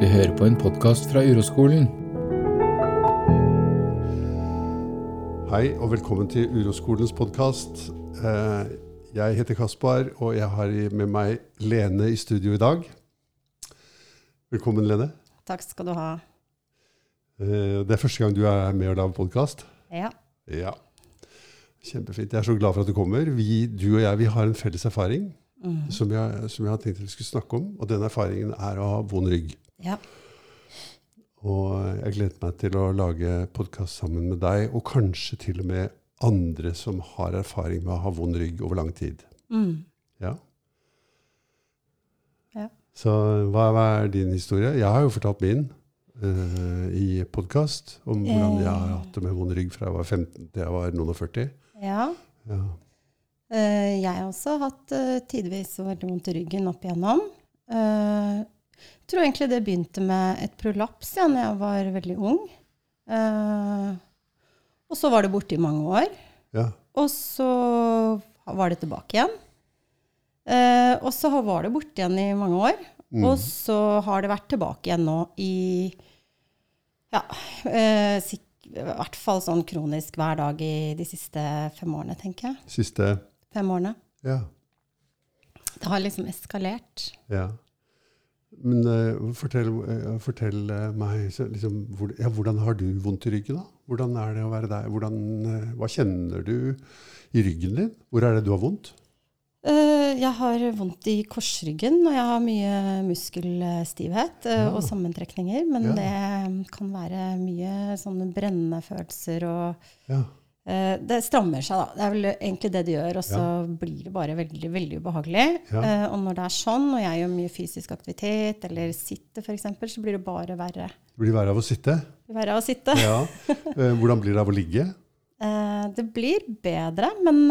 Du hører på en podkast fra Uroskolen. Hei og velkommen til Uroskolens podkast. Jeg heter Kaspar, og jeg har med meg Lene i studio i dag. Velkommen, Lene. Takk skal du ha. Eh, Det er første gang du er med og lager podkast. Ja. Ja. Kjempefint. Jeg er så glad for at du kommer. Vi, du og jeg vi har en felles erfaring Mm. som, jeg, som jeg har tenkt at vi skulle snakke om. Og den erfaringen er å ha vond rygg. Ja. Og jeg gleder meg til å lage podkast sammen med deg, og kanskje til og med andre som har erfaring med å ha vond rygg over lang tid. Mm. Ja. Ja. Så hva, er din historie? Jeg har jo fortalt min uh, i podkast om hvordan jeg har hatt det med vond rygg fra jeg var 15 til jeg var noen og 40. ja. Ja. Uh, jeg har også hatt uh, tidvis veldig vondt i ryggen opp igjennom. Eh, Jeg tror egentlig det begynte med et prolaps ja, når jeg var veldig ung. Eh, og så var det borte i mange år. ja. Og så var det tilbake igjen. Eh, og så var det borte igjen i mange år. Mm. Og så har det vært tilbake igjen nå i ja, eh, i hvert fall sånn kronisk hver dag i de siste fem årene, tenker jeg. Siste Fem årene. Ja. Det har liksom eskalert. ja. Men uh, fortell, uh, fortell eh, meg liksom, hvor, ja, hvordan har du vondt i ryggen, da? Hvordan er det å være deg? Hvordan, uh, hva kjenner du i ryggen din? Hvor er det du har vondt? Jeg har vondt i korsryggen, og jeg har mye muskelstivhet Ja. og sammentrekninger. Men Ja. det kan være mye sånne brennende følelser og Ja. Eh, Det strammer seg, da. Det er vel egentlig det det gjør, og så blir det bare veldig veldig ubehagelig. Ja. Uh, og når det er sånn, og jeg gjør mye fysisk aktivitet, eller sitter f.eks., så blir det bare verre. Det blir verre av å sitte. Det blir verre av å sitte. Ja. Uh, Hvordan blir det av å ligge? Uh, det blir bedre, men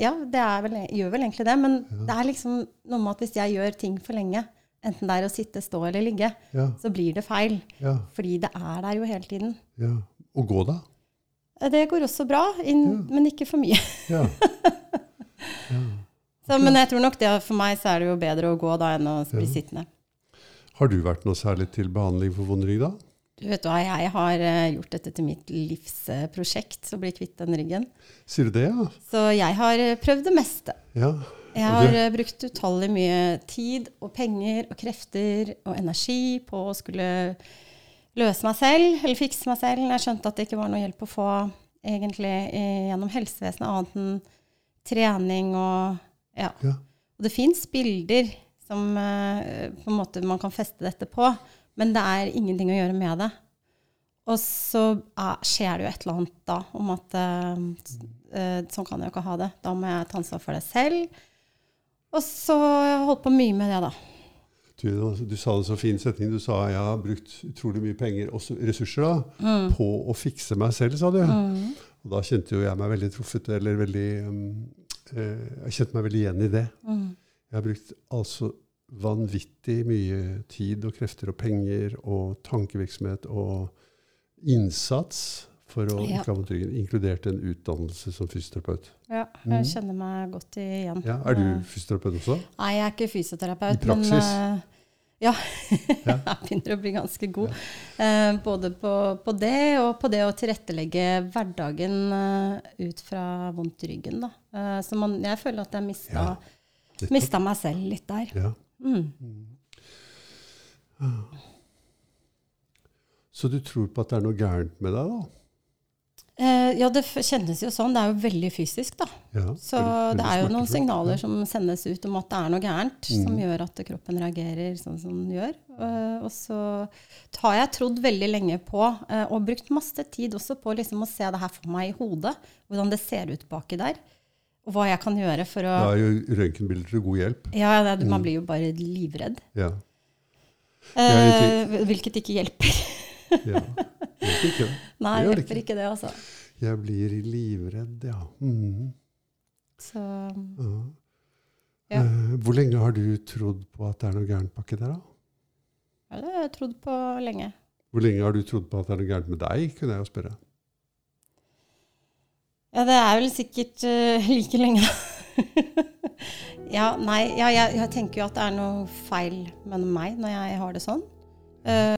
ja, det er vel, gjør vel egentlig det. Men det er liksom noe med at hvis jeg gjør ting for lenge, enten det er å sitte, stå eller ligge, Ja. så blir det feil. ja. Fordi det er der jo hele tiden. ja. Og gå, da? Eh, Det går også bra, inn, men ikke for mye. Ja. Så, men jeg tror nok det for meg så er det jo bedre å gå da enn å bli Ja. sittende. Har du vært noe særlig til behandling for vond rygg, da? Du vet hva, jeg har eh, gjort dette til mitt livsprosjekt, å bli kvitt den ryggen. Sier du det, ja? Så jeg har eh, prøvd det meste. Ja. Jeg har du- brukt utallig mye tid og penger og krefter og energi på å skulle løse meg selv, eller fikse meg selv. Jeg skjønte at det ikke var noe hjelp å få egentlig gjennom helsevesenet, annet enn trening og ja. ja. Og det fins bilder som eh, på en måte man kan feste dette på, men det er ingenting å gjøre med det. Og så eh, skjer det jo et eller annet da om at eh, sånn kan jeg jo ikke ha det. Da må jeg ta ansvar for det selv. Og så har jeg holdt på mye med det, da. Du, altså, du sa det så fin setning. Du sa jeg har brukt utrolig mye penger, og ressurser, da, på å fikse meg selv, sa du. Og da kjente jo jeg meg veldig truffet, eller veldig um, eh, Jeg kjente meg veldig igjen i det. Jeg har brukt altså vanvittig mye tid og krefter og penger og tankevirksomhet og innsats for å Ja. ryggen, inkludert en utdannelse som fysioterapeut. Ja, jeg kjenner meg godt igjen. Ja, er du fysioterapeut også? Nei, jeg er ikke fysioterapeut. I praksis? Men, eh, ja, Ja. jeg begynner å bli ganske god. Eh, både på, på det og på det å tilrettelegge hverdagen uh, ut fra vondt i ryggen. Da. Uh, så man, jeg føler at jeg mista, Ja, mista meg selv litt der. Ja. Mm. Så du tror på at det er noe gærent med deg, da? Ja, det kjennes jo sånn. Det er jo veldig fysisk, da. Ja, Så veldig- det er jo noen signaler som sendes ut om at det er noe gærent, som Mm. gjør at kroppen reagerer sånn som den gjør. Eh, og så har jeg trodd veldig lenge på, eh, og brukt masse tid også på liksom å se det her for meg i hodet, hvordan det ser ut baki der, og hva jeg kan gjøre for å Da er jo røntgenbilder til god hjelp. Ja, det, Mm. man blir jo bare livredd. Ja. Eh, hvilket ikke hjelper. ja. Hjelper ikke. Nei, Det det hjelper ikke det, altså. Jeg blir livredd, ja. Mm. Så ja. Ja. Eh, Hvor lenge har du trodd på at det er noe gærent baki der, da? ja, det har jeg trodd på lenge. Hvor lenge har du trodd på at det er noe gærent med deg, kunne jeg jo spørre. Ja, det er vel sikkert uh, like lenge, da. ja, nei, ja, jeg, jeg tenker jo at det er noe feil med meg når jeg har det sånn. Eh,